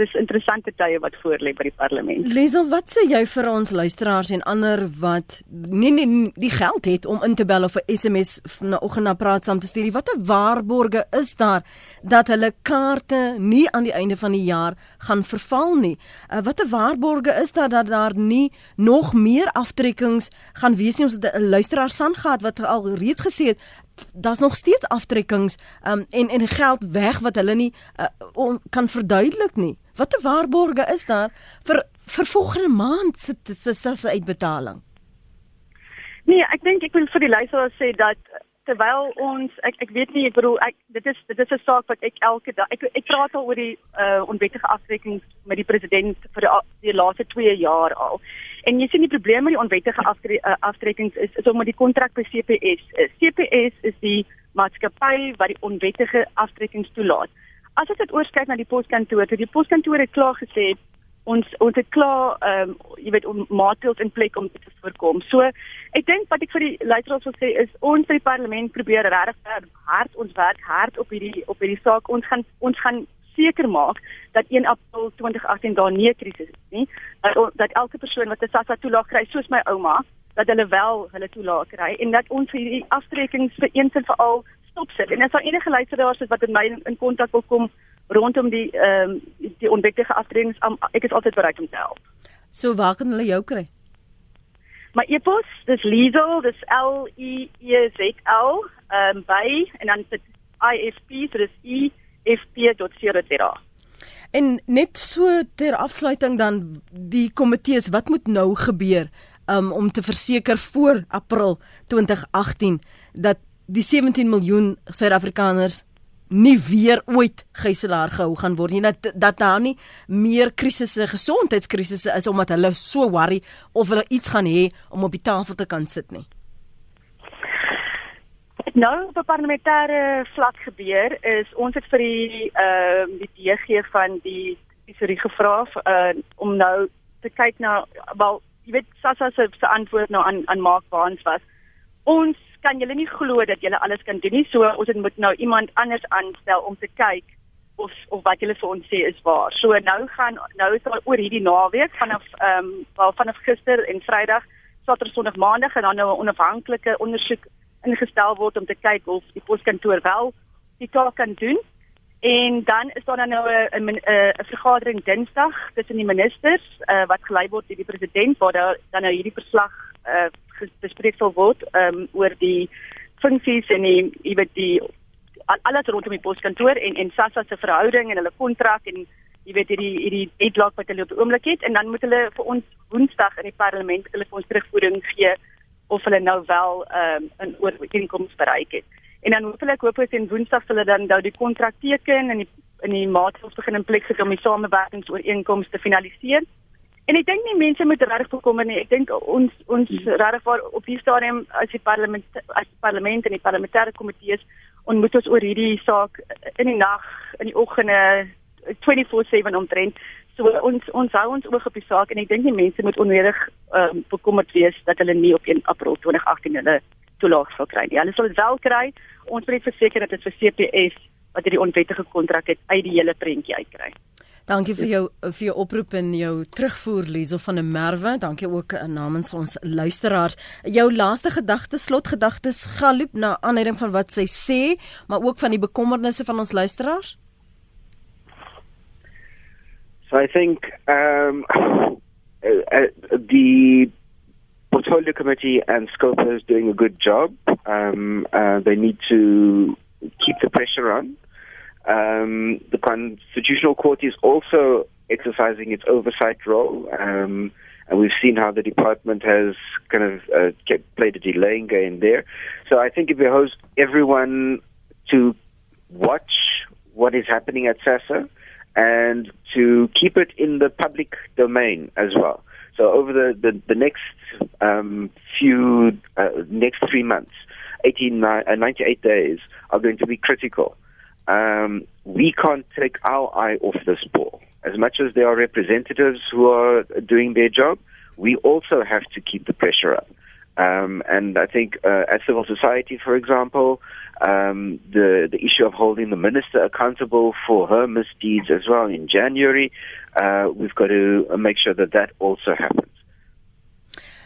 Speaker 8: dis interessante tye wat voorlê by die parlement.
Speaker 1: Lesel, wat sê jy vir ons luisteraars en ander wat nie nie die geld het om in te bel of 'n SMS na oggend na praat saam te stuur? Watter waarborge is daar dat hulle kaarte nie aan die einde van die jaar gaan verval nie? Uh, watter waarborge is daar dat daar nie nog meer aftrekkings gaan wees nie? Ons het 'n luisteraar san gehad wat al reeds gesê het daar's nog steeds aftrekkings um, en en geld weg wat hulle nie uh, on, kan verduidelik nie. Watter waarborge is daar vir vir volgende maand se se se uitbetaling?
Speaker 8: Nee, ek dink ek wil vir die luisteraars sê dat terwyl ons ek ek weet nie ek bedoel ek dit is dit is 'n saak wat ek elke dag ek ek praat al oor die uh onwettige aftrekkings met die president vir die, die laaste 2 jaar al. En jy sien die probleem met die onwettige aftre uh, aftrekkings is is omdat die kontrak by CPS is. CPS is die maatskappy wat die onwettige aftrekkings toelaat. As ek dit oorskyk na die poskantoor, het die poskantoor het klaar gesê ons ons het klaar ehm um, jy weet om maatreëls in plek om dit te voorkom. So ek dink wat ek vir die luisteraars wil sê is ons by parlement probeer regtig hard ons werk hard op hierdie op hierdie saak. Ons gaan ons gaan seker maak dat 1 April 2018 daar nie 'n krisis is nie. Dat dat elke persoon wat 'n SASSA toelaag kry, soos my ouma, dat hulle wel hulle toelaag kry en dat ons hierdie aftrekkings vir eens en vir al stop sit. En as daar enige luisteraars is wat met my in kontak wil kom rondom die ehm um, die onwettige aftrekkings, um, ek is altyd bereid om te help.
Speaker 1: So waar kan hulle jou kry?
Speaker 8: My e-pos, dis Liesel, dis L E E Z L, ehm um, by en dan dit IFP, so dis E fp.co.za.
Speaker 1: En net so ter afsluiting dan die komitees, wat moet nou gebeur um, om te verseker voor April 2018 dat die 17 miljoen Suid-Afrikaners nie weer ooit gijslaar gehou gaan word nie. Dat dat daar nie meer krisisse gesondheidskrisisse is omdat hulle so worry of hulle iets gaan hê om op die tafel te kan sit nie.
Speaker 8: Nou op 'n parlementêre vlak gebeur is ons het vir die ehm uh, die DG van die tesorie gevra uh, om nou te kyk na wel jy weet Sassa se se antwoord nou aan aan Mark Barnes was ons kan julle nie glo dat julle alles kan doen nie so ons het moet nou iemand anders aanstel om te kyk of of wat julle vir ons sê is waar so nou gaan nou is daar oor hierdie naweek vanaf ehm um, wel vanaf gister en Vrydag Saterdag Sondag Maandag en dan nou 'n onafhanklike ondersoek ingestel word om te kyk of die poskantoor wel die taak kan doen. En dan is daar dan nou 'n 'n 'n vergadering Dinsdag tussen die ministers uh, wat gelei word deur die president waar daar dan nou hierdie verslag uh, bespreek sal word um, oor die funksies en die jy weet die alles rondom die poskantoor en en SASSA se verhouding en hulle kontrak en jy weet hierdie hierdie deadlock wat hulle op die oomblik het en dan moet hulle vir ons Woensdag in die parlement hulle vir ons terugvoering gee of hulle nou wel ehm um, 'n ooreenkoms bereik het. En dan hulle hoop ons en Woensdag hulle dan nou die kontrak teken en die in die maatreëls begin in plek sit om die samewerkingsooreenkoms te finaliseer. En ek dink nie mense moet regtig bekommer nie. Ek dink ons ons regtig waar op die stadium as die parlement as die parlement en die parlementêre komitees ontmoet ons oor hierdie saak in die nag, in die oggende 24/7 omtrent So ons ons hou ons oog op die saak en ek dink die mense moet onnodig ehm um, bekommerd wees dat hulle nie op 1 April 2018 hulle toelaag sal kry nie. Hulle sal dit wel kry. Ons moet verseker dat dit vir CPS wat hierdie onwettige kontrak het uit die hele prentjie uitkry.
Speaker 1: Dankie vir jou vir jou oproep en jou terugvoer Liesel van der Merwe. Dankie ook namens ons luisteraars. Jou laaste gedagte, slotgedagtes galoop na aanleiding van wat sy sê, maar ook van die bekommernisse van ons luisteraars.
Speaker 2: So I think um, uh, [LAUGHS] the portfolio committee and Scopa is doing a good job. Um, uh, they need to keep the pressure on. Um, the constitutional court is also exercising its oversight role, um, and we've seen how the department has kind of uh, kept, played a delaying game there. So I think it behoves everyone to watch what is happening at SASA and to keep it in the public domain as well. So over the, the, the next um, few, uh, next three months, 18, uh, 98 days are going to be critical. Um, we can't take our eye off this ball. As much as there are representatives who are doing their job, we also have to keep the pressure up. Um, and I think uh, as civil society, for example, um, the the issue of holding the minister accountable for her misdeeds as well in January, uh, we've got to make sure that that also happens.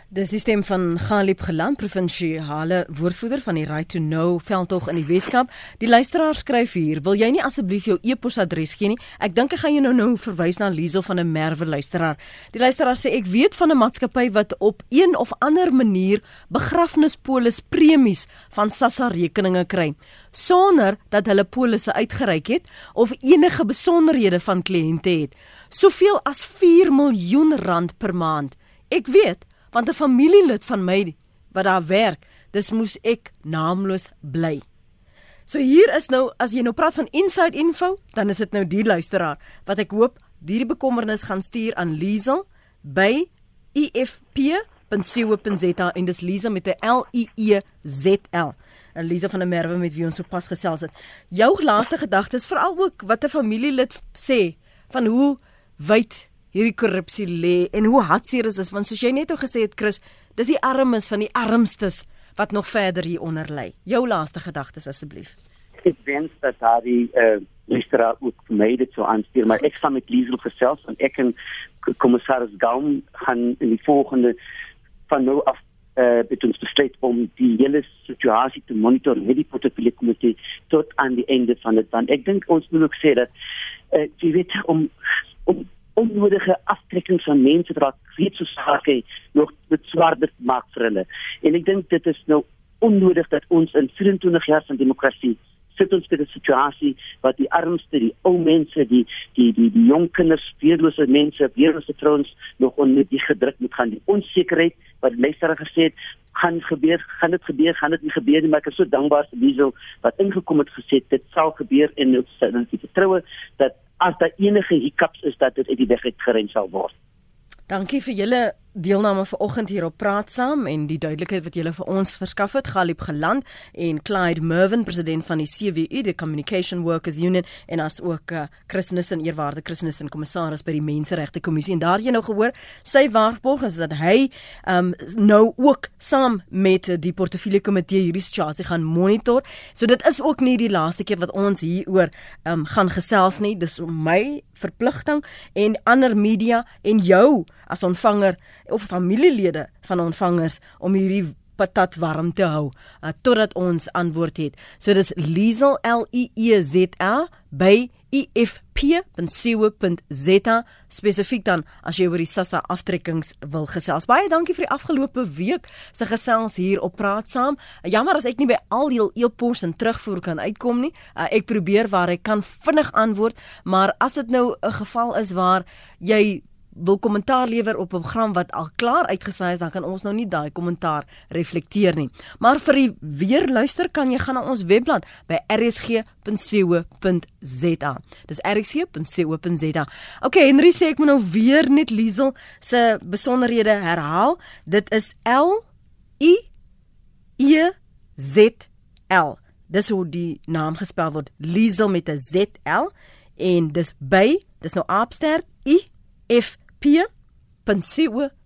Speaker 1: Die sisteem van Galip Geland, provinsiale woordvoerder van die Right to Know veldtog in die Weskaap. Die luisteraar skryf hier: "Wil jy nie asseblief jou e-posadres gee nie? Ek dink ek gaan jou nou nou verwys na Liesel van 'n Merwe luisteraar." Die luisteraar sê: "Ek weet van 'n maatskappy wat op een of ander manier begrafnispolis premies van Sassa rekeninge kry sonder dat hulle polisse uitgereik het of enige besonderhede van kliënte het. Soveel as 4 miljoen rand per maand. Ek weet want 'n familielid van my wat daar werk, dis moes ek naamloos bly. So hier is nou as jy nou praat van inside info, dan is dit nou die luisteraar wat ek hoop hierdie bekommernis gaan stuur aan Liesel by efp.co.za en dis Liesel met 'n L I E Z L. Elise van der Merwe met wie ons sopas gesels het. Jou laaste gedagtes veral ook wat 'n familielid sê van hoe wyd hierdie korrupsie lê en hoe hartseer is dit want soos jy net o gesê het Chris, dis die armes van die armstes wat nog verder hier onder lê. Jou laaste gedagtes asseblief.
Speaker 3: Ek wens dat daai eh uh, Listra ook made it so aanstuur maar ek sal met Liesel gesels en ek en kommissaris Gaum gaan in die volgende van nou af eh uh, ons besluit om die hele situasie te monitor met die portefeulje komitee tot aan die einde van dit want ek dink ons moet ook sê dat eh uh, jy weet om om onnodige aftrekkings van mense wat weet so sake nog met swaarder maak vir hulle. En ek dink dit is nou onnodig dat ons in 24 jaar van demokrasie sit ons met 'n situasie wat die armste, die ou mense, die die die die jong kinders, weerlose mense, weerlose vrouens nog onnodig gedruk moet gaan. Die onsekerheid wat meester gesê het gaan gebeur, gaan dit gebeur, gaan dit nie gebeur nie, maar ek is so dankbaar vir Diesel wat ingekom het gesê dit sal gebeur en ons het vertroue dat as daar enige hiccups is dat dit uit die weg uitgerem sal word.
Speaker 1: Dankie vir julle deelname vanoggend hier op Praat Saam en die duidelikheid wat julle vir ons verskaf het. Galip Geland en Clyde Mervin, president van die CWU, die Communication Workers Union en as ook uh, Chris Nissen, eerwaarde Chris Nissen, kommissaris by die Menseregte Kommissie. En daar jy nou gehoor, sy waarborg is dat hy um nou ook saam met die portefeulje komitee hierdie situasie gaan monitor. So dit is ook nie die laaste keer wat ons hieroor um gaan gesels nie. Dis my verpligting en ander media en jou as ontvanger of familielede van ontvangers om hierdie patat warm te hou uh, totdat ons antwoord het. So dis Liesel L I E Z A by efp.co.za spesifiek dan as jy oor die SASSA aftrekkings wil gesels. Baie dankie vir die afgelope week se gesels hier op Praat Saam. Jammer as ek nie by al die e-pos en terugvoer kan uitkom nie. Uh, ek probeer waar ek kan vinnig antwoord, maar as dit nou 'n geval is waar jy wil kommentaar lewer op 'n program wat al klaar uitgesaai is, dan kan ons nou nie daai kommentaar reflekteer nie. Maar vir die weer luister kan jy gaan na ons webblad by rsg.co.za. Dis rsg.co.za. Okay, Henry sê ek moet nou weer net Liesel se besonderhede herhaal. Dit is L I E Z L. Dis hoe die naam gespel word. Liesel met 'n Z L en dis by, dis nou aapster I F p.co.za